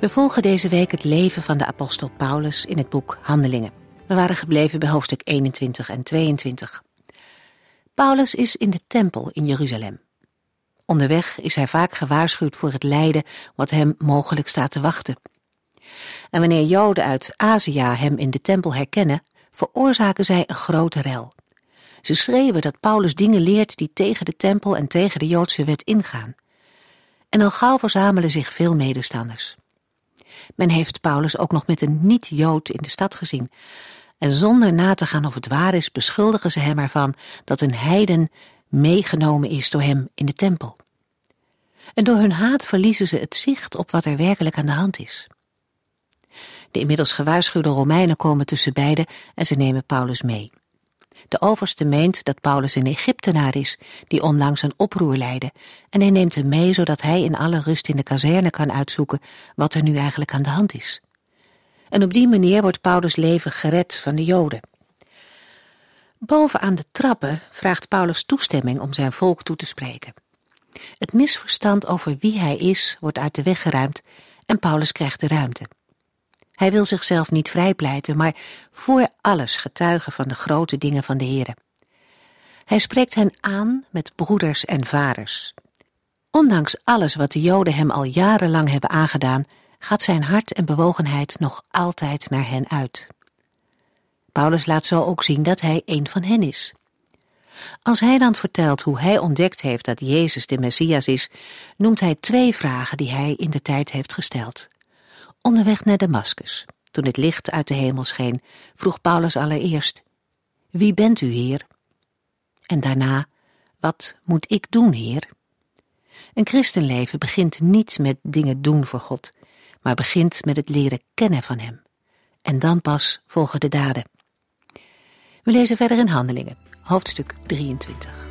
We volgen deze week het leven van de apostel Paulus in het boek Handelingen. We waren gebleven bij hoofdstuk 21 en 22. Paulus is in de tempel in Jeruzalem. Onderweg is hij vaak gewaarschuwd voor het lijden wat hem mogelijk staat te wachten. En wanneer Joden uit Azië hem in de tempel herkennen, veroorzaken zij een grote rel. Ze schreeuwen dat Paulus dingen leert die tegen de tempel en tegen de Joodse wet ingaan. En al gauw verzamelen zich veel medestanders. Men heeft Paulus ook nog met een niet-Jood in de stad gezien. En zonder na te gaan of het waar is, beschuldigen ze hem ervan dat een heiden meegenomen is door hem in de tempel. En door hun haat verliezen ze het zicht op wat er werkelijk aan de hand is. De inmiddels gewaarschuwde Romeinen komen tussen beiden en ze nemen Paulus mee. De overste meent dat Paulus een Egyptenaar is, die onlangs een oproer leidde, en hij neemt hem mee zodat hij in alle rust in de kazerne kan uitzoeken wat er nu eigenlijk aan de hand is. En op die manier wordt Paulus' leven gered van de Joden. Boven aan de trappen vraagt Paulus toestemming om zijn volk toe te spreken. Het misverstand over wie hij is wordt uit de weg geruimd en Paulus krijgt de ruimte. Hij wil zichzelf niet vrijpleiten, maar voor alles getuigen van de grote dingen van de Heere. Hij spreekt hen aan met broeders en vaders. Ondanks alles wat de Joden hem al jarenlang hebben aangedaan, gaat zijn hart en bewogenheid nog altijd naar hen uit. Paulus laat zo ook zien dat hij een van hen is. Als hij dan vertelt hoe hij ontdekt heeft dat Jezus de Messias is, noemt hij twee vragen die hij in de tijd heeft gesteld. Onderweg naar Damaskus, toen het licht uit de hemel scheen, vroeg Paulus allereerst: Wie bent u, Heer? En daarna: Wat moet ik doen, Heer? Een christenleven begint niet met dingen doen voor God, maar begint met het leren kennen van Hem. En dan pas volgen de daden. We lezen verder in Handelingen, hoofdstuk 23.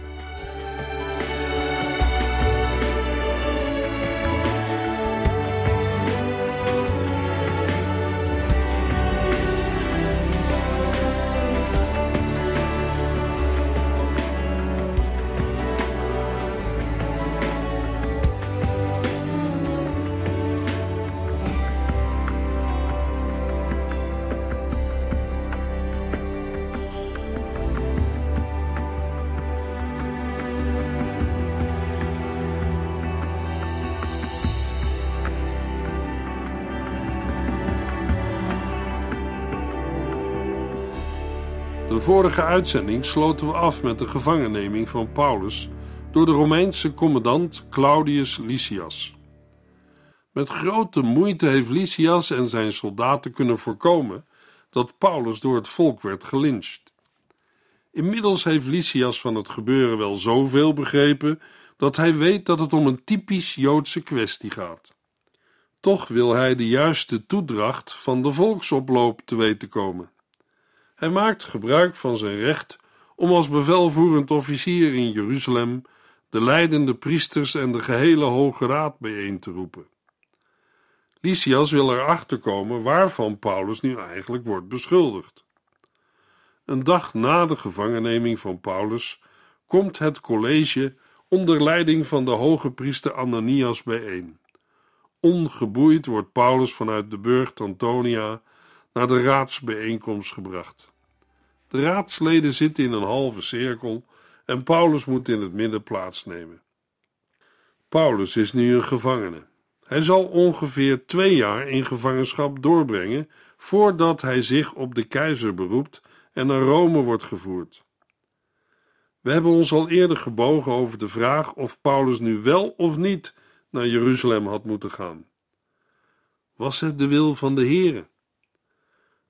Vorige uitzending sloten we af met de gevangenneming van Paulus door de Romeinse commandant Claudius Lysias. Met grote moeite heeft Lysias en zijn soldaten kunnen voorkomen dat Paulus door het volk werd gelyncht. Inmiddels heeft Lysias van het gebeuren wel zoveel begrepen dat hij weet dat het om een typisch Joodse kwestie gaat. Toch wil hij de juiste toedracht van de volksoploop te weten komen. Hij maakt gebruik van zijn recht om als bevelvoerend officier in Jeruzalem de leidende priesters en de gehele Hoge Raad bijeen te roepen. Lysias wil erachter komen waarvan Paulus nu eigenlijk wordt beschuldigd. Een dag na de gevangenneming van Paulus komt het college onder leiding van de hoge priester Ananias bijeen. Ongeboeid wordt Paulus vanuit de burcht Antonia naar de raadsbijeenkomst gebracht. De raadsleden zitten in een halve cirkel en Paulus moet in het midden plaatsnemen. Paulus is nu een gevangene. Hij zal ongeveer twee jaar in gevangenschap doorbrengen voordat hij zich op de keizer beroept en naar Rome wordt gevoerd. We hebben ons al eerder gebogen over de vraag of Paulus nu wel of niet naar Jeruzalem had moeten gaan. Was het de wil van de Heere?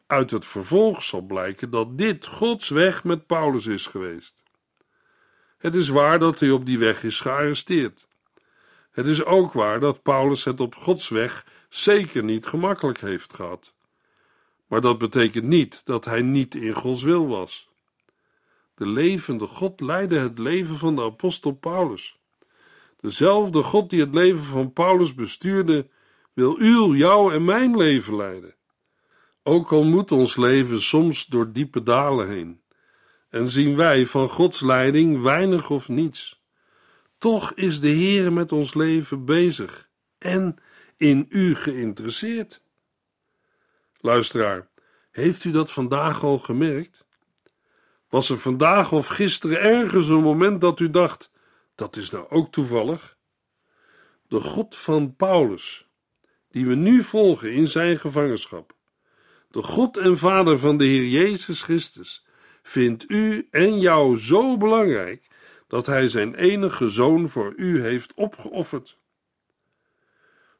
Uit het vervolg zal blijken dat dit Gods weg met Paulus is geweest. Het is waar dat hij op die weg is gearresteerd. Het is ook waar dat Paulus het op Gods weg zeker niet gemakkelijk heeft gehad. Maar dat betekent niet dat hij niet in Gods wil was. De levende God leidde het leven van de apostel Paulus. Dezelfde God die het leven van Paulus bestuurde, wil uw, jou en mijn leven leiden. Ook al moet ons leven soms door diepe dalen heen, en zien wij van Gods leiding weinig of niets. Toch is de Heer met ons leven bezig en in u geïnteresseerd. Luisteraar, heeft u dat vandaag al gemerkt? Was er vandaag of gisteren ergens een moment dat u dacht: dat is nou ook toevallig? De God van Paulus, die we nu volgen in zijn gevangenschap, de God en Vader van de Heer Jezus Christus, vindt u en jou zo belangrijk dat Hij zijn enige zoon voor u heeft opgeofferd.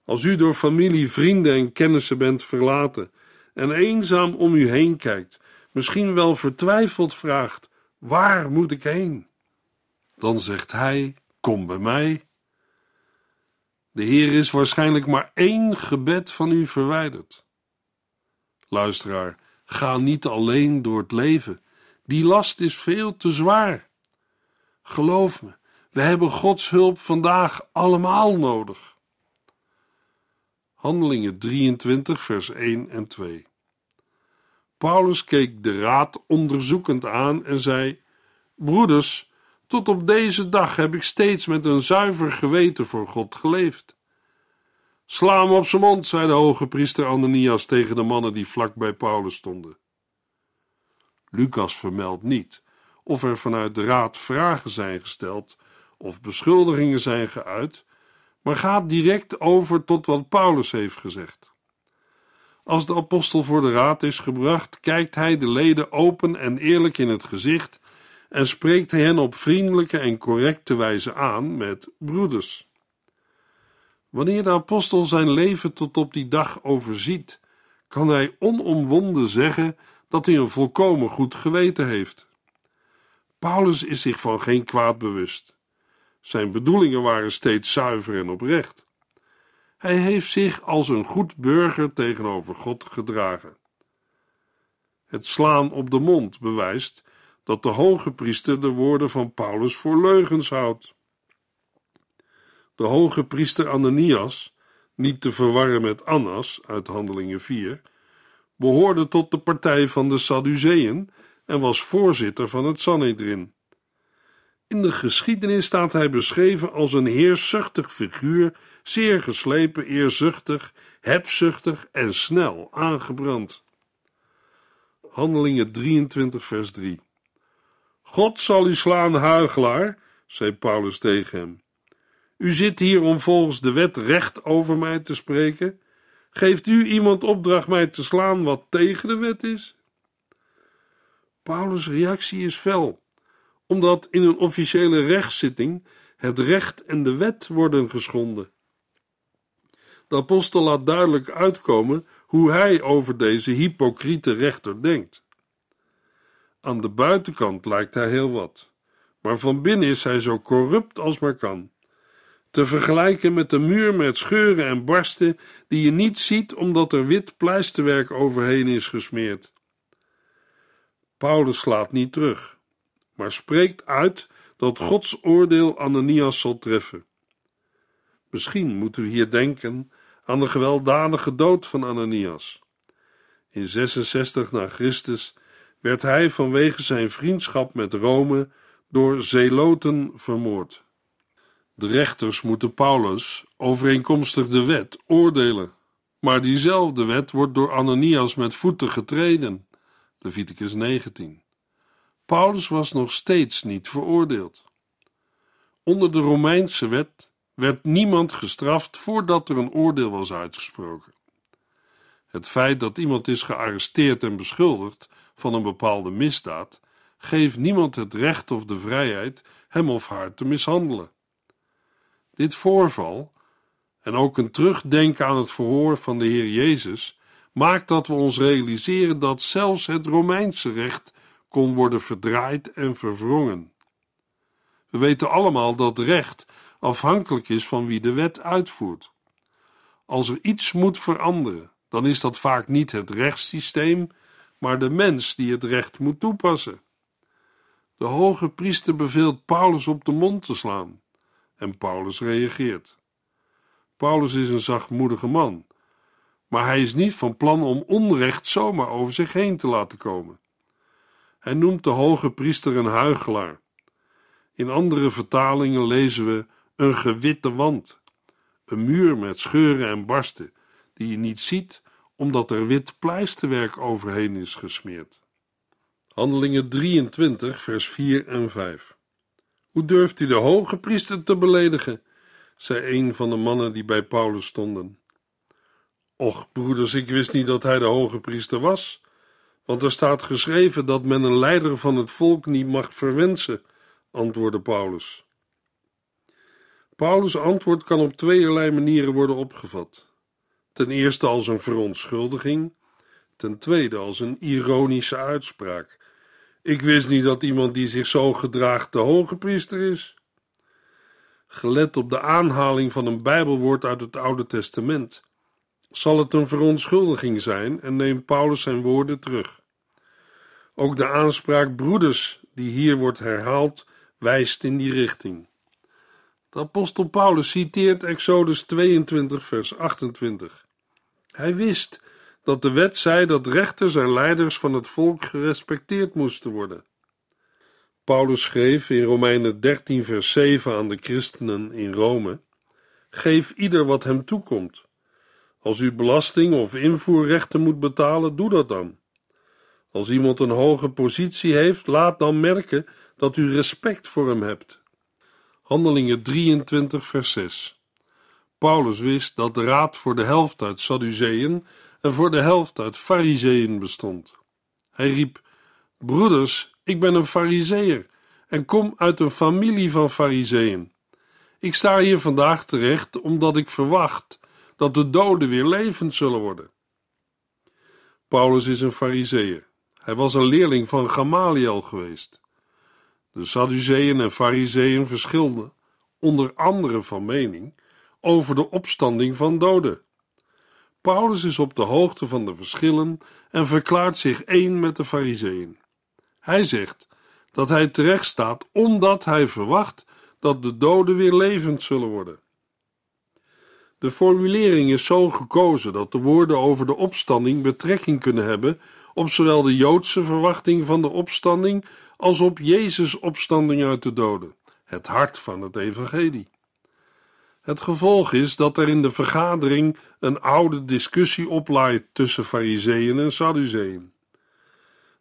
Als u door familie, vrienden en kennissen bent verlaten en eenzaam om u heen kijkt, misschien wel vertwijfeld vraagt: Waar moet ik heen? Dan zegt Hij: Kom bij mij. De Heer is waarschijnlijk maar één gebed van u verwijderd. Luisteraar, ga niet alleen door het leven. Die last is veel te zwaar. Geloof me, we hebben Gods hulp vandaag allemaal nodig. Handelingen 23, vers 1 en 2. Paulus keek de raad onderzoekend aan en zei: Broeders, tot op deze dag heb ik steeds met een zuiver geweten voor God geleefd. Sla hem op zijn mond, zei de hoge priester Ananias tegen de mannen die vlak bij Paulus stonden. Lucas vermeldt niet of er vanuit de raad vragen zijn gesteld of beschuldigingen zijn geuit, maar gaat direct over tot wat Paulus heeft gezegd. Als de apostel voor de raad is gebracht, kijkt hij de leden open en eerlijk in het gezicht en spreekt hen op vriendelijke en correcte wijze aan met broeders. Wanneer de apostel zijn leven tot op die dag overziet, kan hij onomwonden zeggen dat hij een volkomen goed geweten heeft. Paulus is zich van geen kwaad bewust. Zijn bedoelingen waren steeds zuiver en oprecht. Hij heeft zich als een goed burger tegenover God gedragen. Het slaan op de mond bewijst dat de hoge priester de woorden van Paulus voor leugens houdt. De hoge priester Ananias, niet te verwarren met Annas uit Handelingen 4, behoorde tot de partij van de Sadduceeën en was voorzitter van het Sanhedrin. In de geschiedenis staat hij beschreven als een heerzuchtig figuur, zeer geslepen, eerzuchtig, hebzuchtig en snel aangebrand. Handelingen 23, vers 3. God zal u slaan, huigelaar, zei Paulus tegen hem. U zit hier om volgens de wet recht over mij te spreken. Geeft u iemand opdracht mij te slaan wat tegen de wet is? Paulus' reactie is fel, omdat in een officiële rechtszitting het recht en de wet worden geschonden. De apostel laat duidelijk uitkomen hoe hij over deze hypocriete rechter denkt. Aan de buitenkant lijkt hij heel wat, maar van binnen is hij zo corrupt als maar kan. Te vergelijken met de muur met scheuren en barsten die je niet ziet omdat er wit pleisterwerk overheen is gesmeerd. Paulus slaat niet terug, maar spreekt uit dat Gods oordeel Ananias zal treffen. Misschien moeten we hier denken aan de gewelddadige dood van Ananias. In 66 na Christus werd hij vanwege zijn vriendschap met Rome door zeloten vermoord. De rechters moeten Paulus, overeenkomstig de wet, oordelen. Maar diezelfde wet wordt door Ananias met voeten getreden. Leviticus 19. Paulus was nog steeds niet veroordeeld. Onder de Romeinse wet werd niemand gestraft voordat er een oordeel was uitgesproken. Het feit dat iemand is gearresteerd en beschuldigd van een bepaalde misdaad geeft niemand het recht of de vrijheid hem of haar te mishandelen. Dit voorval, en ook een terugdenken aan het verhoor van de Heer Jezus, maakt dat we ons realiseren dat zelfs het Romeinse recht kon worden verdraaid en verwrongen. We weten allemaal dat recht afhankelijk is van wie de wet uitvoert. Als er iets moet veranderen, dan is dat vaak niet het rechtssysteem, maar de mens die het recht moet toepassen. De hoge priester beveelt Paulus op de mond te slaan en Paulus reageert. Paulus is een zachtmoedige man, maar hij is niet van plan om onrecht zomaar over zich heen te laten komen. Hij noemt de hoge priester een huigelaar. In andere vertalingen lezen we een gewitte wand, een muur met scheuren en barsten, die je niet ziet omdat er wit pleisterwerk overheen is gesmeerd. Handelingen 23, vers 4 en 5. Hoe durft u de hoge priester te beledigen? zei een van de mannen die bij Paulus stonden. Och, broeders, ik wist niet dat hij de hoge priester was, want er staat geschreven dat men een leider van het volk niet mag verwensen, antwoordde Paulus. Paulus' antwoord kan op tweeërlei manieren worden opgevat. Ten eerste als een verontschuldiging, ten tweede als een ironische uitspraak. Ik wist niet dat iemand die zich zo gedraagt de hoge priester is. Gelet op de aanhaling van een Bijbelwoord uit het Oude Testament, zal het een verontschuldiging zijn en neemt Paulus zijn woorden terug. Ook de aanspraak broeders, die hier wordt herhaald, wijst in die richting. De apostel Paulus citeert Exodus 22, vers 28. Hij wist dat de wet zei dat rechters en leiders van het volk gerespecteerd moesten worden. Paulus schreef in Romeinen 13, vers 7 aan de christenen in Rome: Geef ieder wat hem toekomt. Als u belasting of invoerrechten moet betalen, doe dat dan. Als iemand een hoge positie heeft, laat dan merken dat u respect voor hem hebt. Handelingen 23, vers 6. Paulus wist dat de raad voor de helft uit Sadduceeën en voor de helft uit Fariseeën bestond. Hij riep: Broeders, ik ben een Fariseer en kom uit een familie van Fariseeën. Ik sta hier vandaag terecht omdat ik verwacht dat de doden weer levend zullen worden. Paulus is een Fariseer. Hij was een leerling van Gamaliel geweest. De Sadduceeën en Fariseeën verschilden, onder andere van mening, over de opstanding van doden. Paulus is op de hoogte van de verschillen en verklaart zich één met de Fariseeën. Hij zegt dat hij terecht staat omdat hij verwacht dat de doden weer levend zullen worden. De formulering is zo gekozen dat de woorden over de opstanding betrekking kunnen hebben op zowel de Joodse verwachting van de opstanding als op Jezus' opstanding uit de doden, het hart van het Evangelie. Het gevolg is dat er in de vergadering een oude discussie oplaait tussen Fariseeën en Sadduceeën.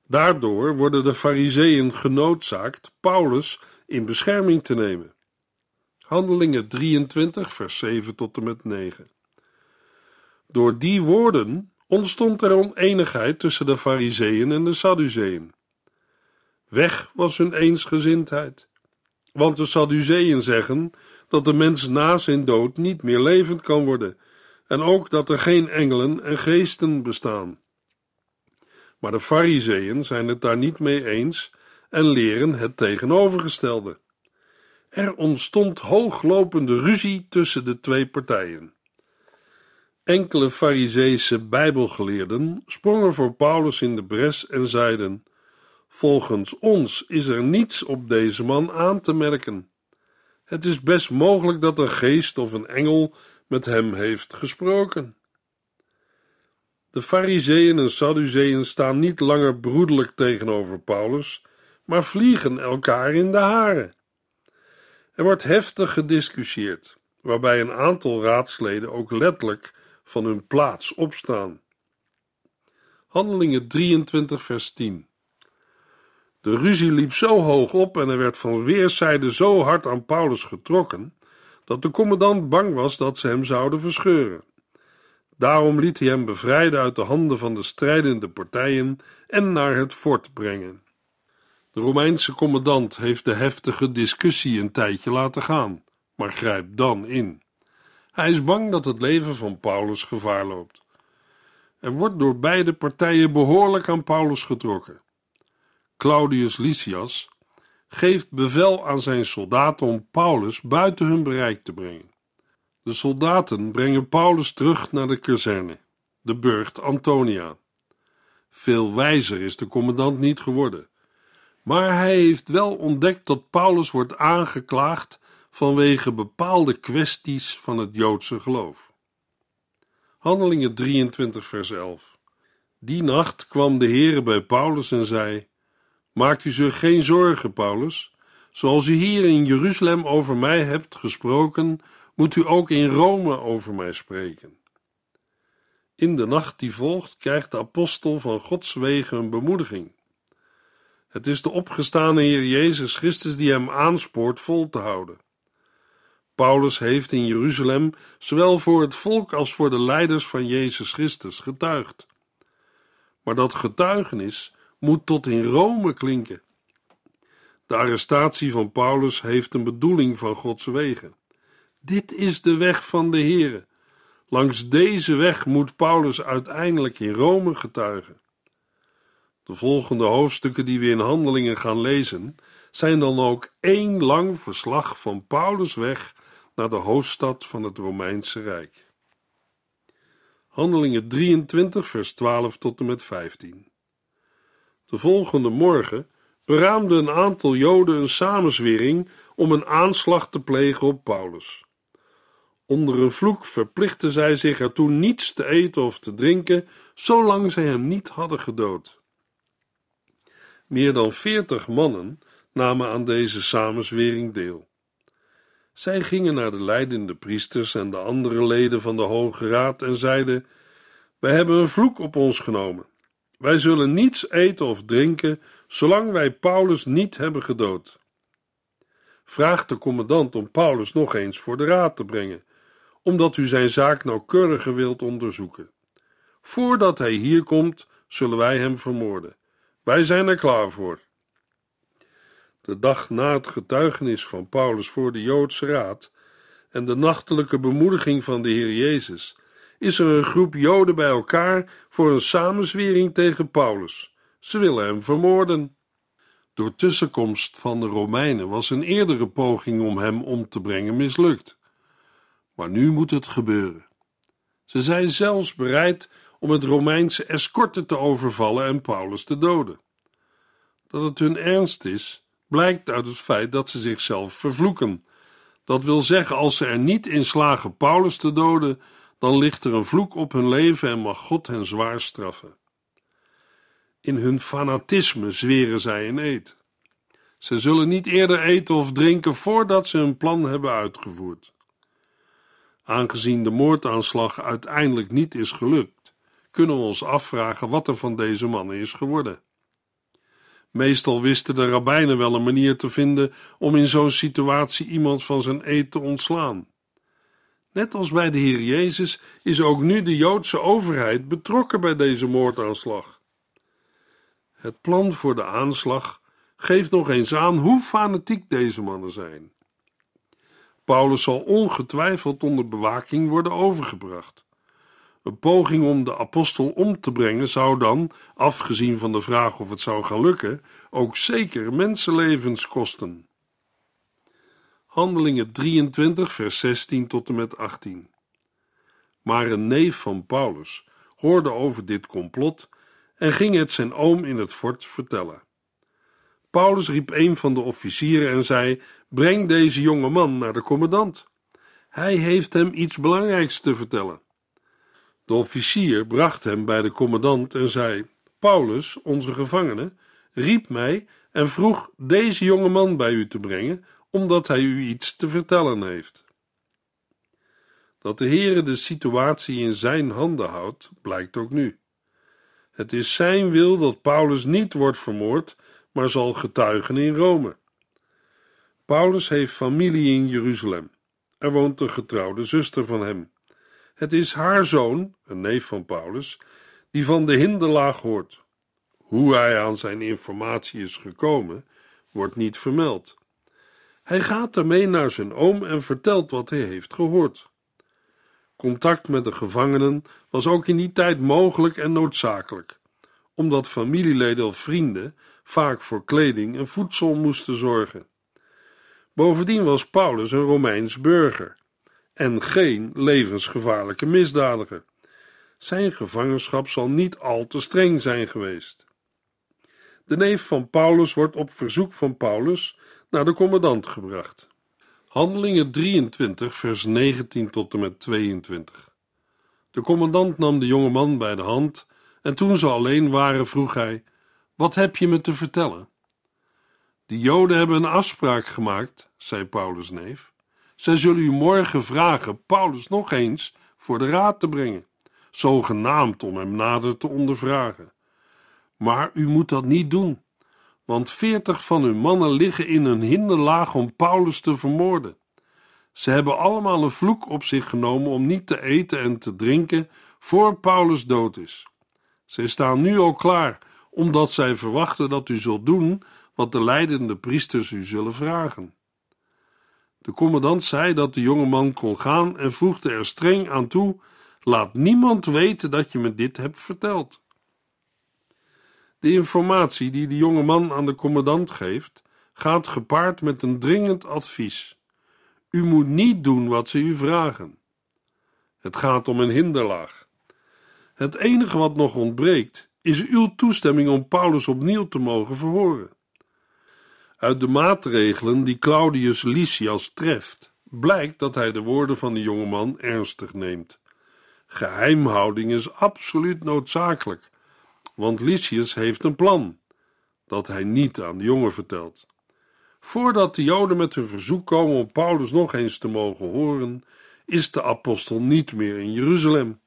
Daardoor worden de Fariseeën genoodzaakt Paulus in bescherming te nemen. Handelingen 23, vers 7 tot en met 9. Door die woorden ontstond er oneenigheid tussen de Fariseeën en de Sadduceeën. Weg was hun eensgezindheid, want de Sadduceeën zeggen dat de mens na zijn dood niet meer levend kan worden en ook dat er geen engelen en geesten bestaan. Maar de Fariseeën zijn het daar niet mee eens en leren het tegenovergestelde. Er ontstond hooglopende ruzie tussen de twee partijen. Enkele Fariseese Bijbelgeleerden sprongen voor Paulus in de bres en zeiden: Volgens ons is er niets op deze man aan te merken. Het is best mogelijk dat een geest of een engel met hem heeft gesproken. De Fariseeën en Sadduceeën staan niet langer broederlijk tegenover Paulus, maar vliegen elkaar in de haren. Er wordt heftig gediscussieerd, waarbij een aantal raadsleden ook letterlijk van hun plaats opstaan. Handelingen 23, vers 10. De ruzie liep zo hoog op en er werd van weerszijden zo hard aan Paulus getrokken, dat de commandant bang was dat ze hem zouden verscheuren. Daarom liet hij hem bevrijden uit de handen van de strijdende partijen en naar het fort brengen. De Romeinse commandant heeft de heftige discussie een tijdje laten gaan, maar grijpt dan in. Hij is bang dat het leven van Paulus gevaar loopt. Er wordt door beide partijen behoorlijk aan Paulus getrokken. Claudius Lysias, geeft bevel aan zijn soldaten om Paulus buiten hun bereik te brengen. De soldaten brengen Paulus terug naar de kazerne, de burcht Antonia. Veel wijzer is de commandant niet geworden, maar hij heeft wel ontdekt dat Paulus wordt aangeklaagd vanwege bepaalde kwesties van het Joodse geloof. Handelingen 23, vers 11. Die nacht kwam de Heere bij Paulus en zei: Maakt u zich geen zorgen, Paulus. Zoals u hier in Jeruzalem over mij hebt gesproken, moet u ook in Rome over mij spreken. In de nacht die volgt krijgt de apostel van Gods wegen een bemoediging. Het is de opgestane Heer Jezus Christus die hem aanspoort vol te houden. Paulus heeft in Jeruzalem zowel voor het volk als voor de leiders van Jezus Christus getuigd. Maar dat getuigenis moet tot in Rome klinken. De arrestatie van Paulus heeft een bedoeling van Gods wegen. Dit is de weg van de Here. Langs deze weg moet Paulus uiteindelijk in Rome getuigen. De volgende hoofdstukken die we in Handelingen gaan lezen, zijn dan ook één lang verslag van Paulus' weg naar de hoofdstad van het Romeinse Rijk. Handelingen 23, vers 12 tot en met 15. De volgende morgen beraamde een aantal Joden een samenzwering om een aanslag te plegen op Paulus. Onder een vloek verplichtten zij zich ertoe niets te eten of te drinken, zolang zij hem niet hadden gedood. Meer dan veertig mannen namen aan deze samenzwering deel. Zij gingen naar de leidende priesters en de andere leden van de Hoge Raad en zeiden: Wij hebben een vloek op ons genomen. Wij zullen niets eten of drinken, zolang wij Paulus niet hebben gedood. Vraag de commandant om Paulus nog eens voor de raad te brengen, omdat u zijn zaak nauwkeuriger wilt onderzoeken. Voordat hij hier komt, zullen wij hem vermoorden. Wij zijn er klaar voor. De dag na het getuigenis van Paulus voor de Joodse raad en de nachtelijke bemoediging van de Heer Jezus is er een groep Joden bij elkaar voor een samenzwering tegen Paulus. Ze willen hem vermoorden. Door tussenkomst van de Romeinen was een eerdere poging om hem om te brengen mislukt. Maar nu moet het gebeuren. Ze zijn zelfs bereid om het Romeinse escorte te overvallen en Paulus te doden. Dat het hun ernst is, blijkt uit het feit dat ze zichzelf vervloeken. Dat wil zeggen, als ze er niet in slagen Paulus te doden, dan ligt er een vloek op hun leven en mag God hen zwaar straffen. In hun fanatisme zweren zij een eed. Ze zullen niet eerder eten of drinken voordat ze hun plan hebben uitgevoerd. Aangezien de moordaanslag uiteindelijk niet is gelukt, kunnen we ons afvragen wat er van deze mannen is geworden. Meestal wisten de rabbijnen wel een manier te vinden om in zo'n situatie iemand van zijn eed te ontslaan. Net als bij de Heer Jezus is ook nu de Joodse overheid betrokken bij deze moordaanslag. Het plan voor de aanslag geeft nog eens aan hoe fanatiek deze mannen zijn. Paulus zal ongetwijfeld onder bewaking worden overgebracht. Een poging om de apostel om te brengen zou dan, afgezien van de vraag of het zou gaan lukken, ook zeker mensenlevens kosten. Handelingen 23, vers 16 tot en met 18. Maar een neef van Paulus hoorde over dit complot en ging het zijn oom in het fort vertellen. Paulus riep een van de officieren en zei: Breng deze jonge man naar de commandant. Hij heeft hem iets belangrijks te vertellen. De officier bracht hem bij de commandant en zei: Paulus, onze gevangene, riep mij en vroeg deze jonge man bij u te brengen, omdat hij u iets te vertellen heeft. Dat de Heere de situatie in zijn handen houdt, blijkt ook nu. Het is zijn wil dat Paulus niet wordt vermoord, maar zal getuigen in Rome. Paulus heeft familie in Jeruzalem. Er woont een getrouwde zuster van hem. Het is haar zoon, een neef van Paulus, die van de hinderlaag hoort. Hoe hij aan zijn informatie is gekomen, wordt niet vermeld. Hij gaat ermee naar zijn oom en vertelt wat hij heeft gehoord. Contact met de gevangenen was ook in die tijd mogelijk en noodzakelijk, omdat familieleden of vrienden vaak voor kleding en voedsel moesten zorgen. Bovendien was Paulus een Romeins burger en geen levensgevaarlijke misdadiger. Zijn gevangenschap zal niet al te streng zijn geweest. De neef van Paulus wordt op verzoek van Paulus naar de commandant gebracht. Handelingen 23, vers 19 tot en met 22. De commandant nam de jonge man bij de hand en toen ze alleen waren, vroeg hij: Wat heb je me te vertellen? De Joden hebben een afspraak gemaakt, zei Paulus' neef. Zij zullen u morgen vragen Paulus nog eens voor de raad te brengen, zogenaamd om hem nader te ondervragen. Maar u moet dat niet doen, want veertig van uw mannen liggen in een hinderlaag om Paulus te vermoorden. Ze hebben allemaal een vloek op zich genomen om niet te eten en te drinken voor Paulus dood is. Zij staan nu al klaar, omdat zij verwachten dat u zult doen wat de leidende priesters u zullen vragen. De commandant zei dat de jonge man kon gaan en voegde er streng aan toe: Laat niemand weten dat je me dit hebt verteld. De informatie die de jonge man aan de commandant geeft, gaat gepaard met een dringend advies. U moet niet doen wat ze u vragen. Het gaat om een hinderlaag. Het enige wat nog ontbreekt, is uw toestemming om Paulus opnieuw te mogen verhoren. Uit de maatregelen die Claudius Lysias treft, blijkt dat hij de woorden van de jonge man ernstig neemt. Geheimhouding is absoluut noodzakelijk, want Lysias heeft een plan dat hij niet aan de jongen vertelt. Voordat de Joden met hun verzoek komen om Paulus nog eens te mogen horen, is de apostel niet meer in Jeruzalem.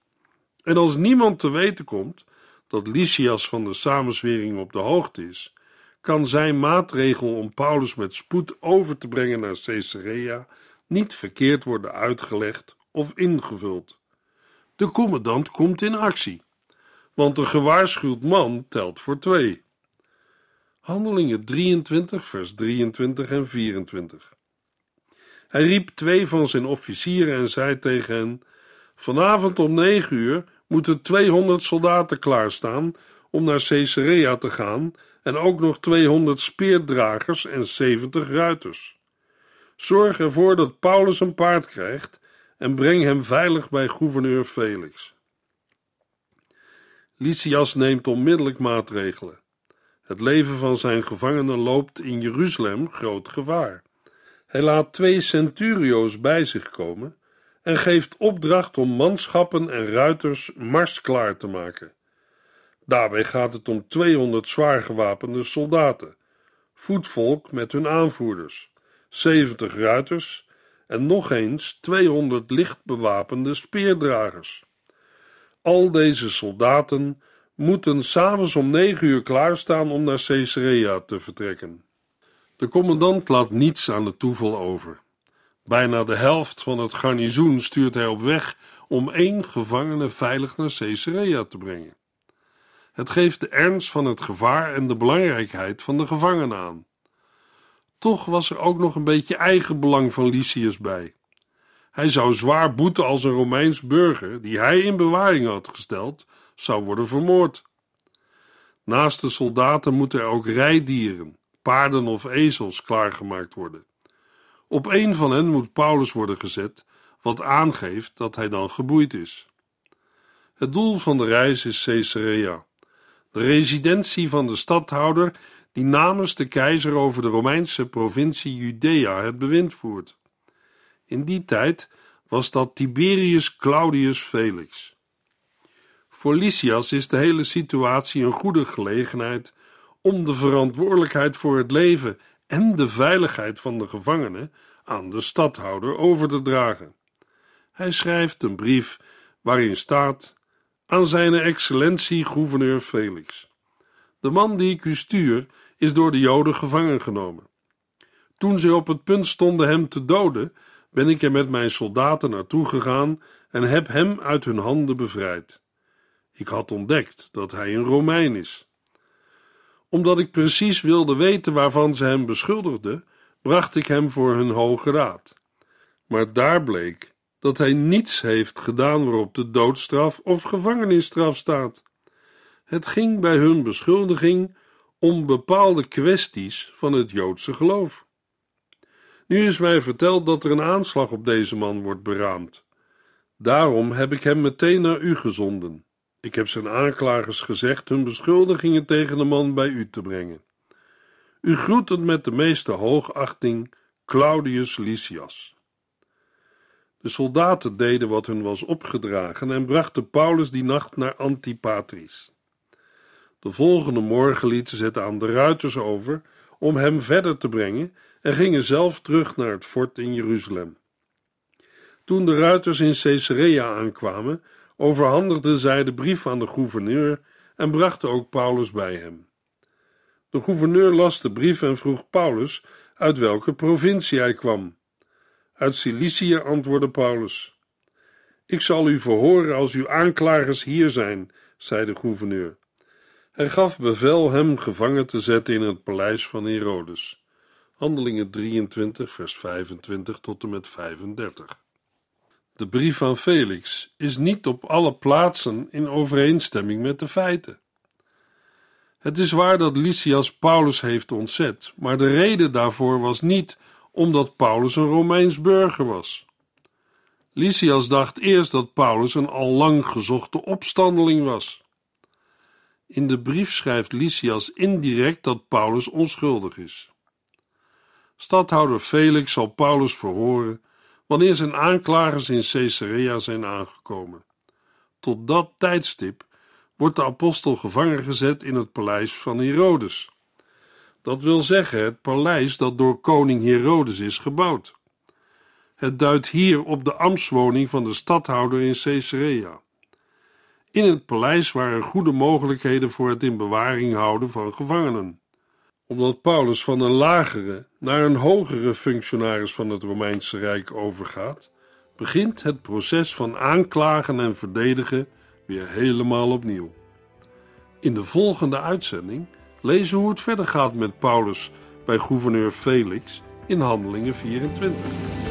En als niemand te weten komt dat Lysias van de samenzwering op de hoogte is, kan zijn maatregel om Paulus met spoed over te brengen naar Caesarea niet verkeerd worden uitgelegd of ingevuld. De commandant komt in actie, want een gewaarschuwd man telt voor twee. Handelingen 23, vers 23 en 24. Hij riep twee van zijn officieren en zei tegen hen: Vanavond om negen uur moeten 200 soldaten klaarstaan om naar Caesarea te gaan en ook nog 200 speerdragers en 70 ruiters. Zorg ervoor dat Paulus een paard krijgt en breng hem veilig bij gouverneur Felix. Lysias neemt onmiddellijk maatregelen. Het leven van zijn gevangenen loopt in Jeruzalem groot gevaar. Hij laat twee centurio's bij zich komen en geeft opdracht om manschappen en ruiters mars klaar te maken. Daarbij gaat het om 200 zwaar gewapende soldaten, voetvolk met hun aanvoerders, 70 ruiters en nog eens 200 licht bewapende speerdragers. Al deze soldaten moeten s'avonds om negen uur klaarstaan om naar Caesarea te vertrekken. De commandant laat niets aan het toeval over. Bijna de helft van het garnizoen stuurt hij op weg om één gevangene veilig naar Caesarea te brengen. Het geeft de ernst van het gevaar en de belangrijkheid van de gevangenen aan. Toch was er ook nog een beetje eigenbelang van Lysias bij. Hij zou zwaar boeten als een Romeins burger, die hij in bewaring had gesteld, zou worden vermoord. Naast de soldaten moeten er ook rijdieren, paarden of ezels klaargemaakt worden. Op een van hen moet Paulus worden gezet, wat aangeeft dat hij dan geboeid is. Het doel van de reis is Caesarea, de residentie van de stadhouder die namens de keizer over de Romeinse provincie Judea het bewind voert. In die tijd was dat Tiberius Claudius Felix. Voor Lysias is de hele situatie een goede gelegenheid om de verantwoordelijkheid voor het leven en de veiligheid van de gevangenen aan de stadhouder over te dragen. Hij schrijft een brief waarin staat: Aan zijn excellentie gouverneur Felix. De man die ik u stuur is door de Joden gevangen genomen. Toen ze op het punt stonden hem te doden, ben ik er met mijn soldaten naartoe gegaan en heb hem uit hun handen bevrijd. Ik had ontdekt dat hij een Romein is. Omdat ik precies wilde weten waarvan ze hem beschuldigden, bracht ik hem voor hun hoge raad. Maar daar bleek dat hij niets heeft gedaan waarop de doodstraf of gevangenisstraf staat. Het ging bij hun beschuldiging om bepaalde kwesties van het Joodse geloof. Nu is mij verteld dat er een aanslag op deze man wordt beraamd. Daarom heb ik hem meteen naar u gezonden. Ik heb zijn aanklagers gezegd hun beschuldigingen tegen de man bij u te brengen. U groet met de meeste hoogachting, Claudius Lysias. De soldaten deden wat hun was opgedragen en brachten Paulus die nacht naar Antipatris. De volgende morgen lieten ze het aan de ruiters over om hem verder te brengen en gingen zelf terug naar het fort in Jeruzalem. Toen de ruiters in Caesarea aankwamen, overhandigden zij de brief aan de gouverneur en brachten ook Paulus bij hem. De gouverneur las de brief en vroeg Paulus uit welke provincie hij kwam. Uit Cilicië antwoordde Paulus. Ik zal u verhoren als uw aanklagers hier zijn, zei de gouverneur. Hij gaf bevel hem gevangen te zetten in het paleis van Herodes. Handelingen 23, vers 25 tot en met 35. De brief van Felix is niet op alle plaatsen in overeenstemming met de feiten. Het is waar dat Lysias Paulus heeft ontzet, maar de reden daarvoor was niet omdat Paulus een Romeins burger was. Lysias dacht eerst dat Paulus een al lang gezochte opstandeling was. In de brief schrijft Lysias indirect dat Paulus onschuldig is. Stadhouder Felix zal Paulus verhoren wanneer zijn aanklagers in Caesarea zijn aangekomen. Tot dat tijdstip wordt de apostel gevangen gezet in het paleis van Herodes. Dat wil zeggen het paleis dat door koning Herodes is gebouwd. Het duidt hier op de ambtswoning van de stadhouder in Caesarea. In het paleis waren goede mogelijkheden voor het in bewaring houden van gevangenen. Omdat Paulus van een lagere naar een hogere functionaris van het Romeinse Rijk overgaat, begint het proces van aanklagen en verdedigen weer helemaal opnieuw. In de volgende uitzending lezen hoe het verder gaat met Paulus bij gouverneur Felix in Handelingen 24.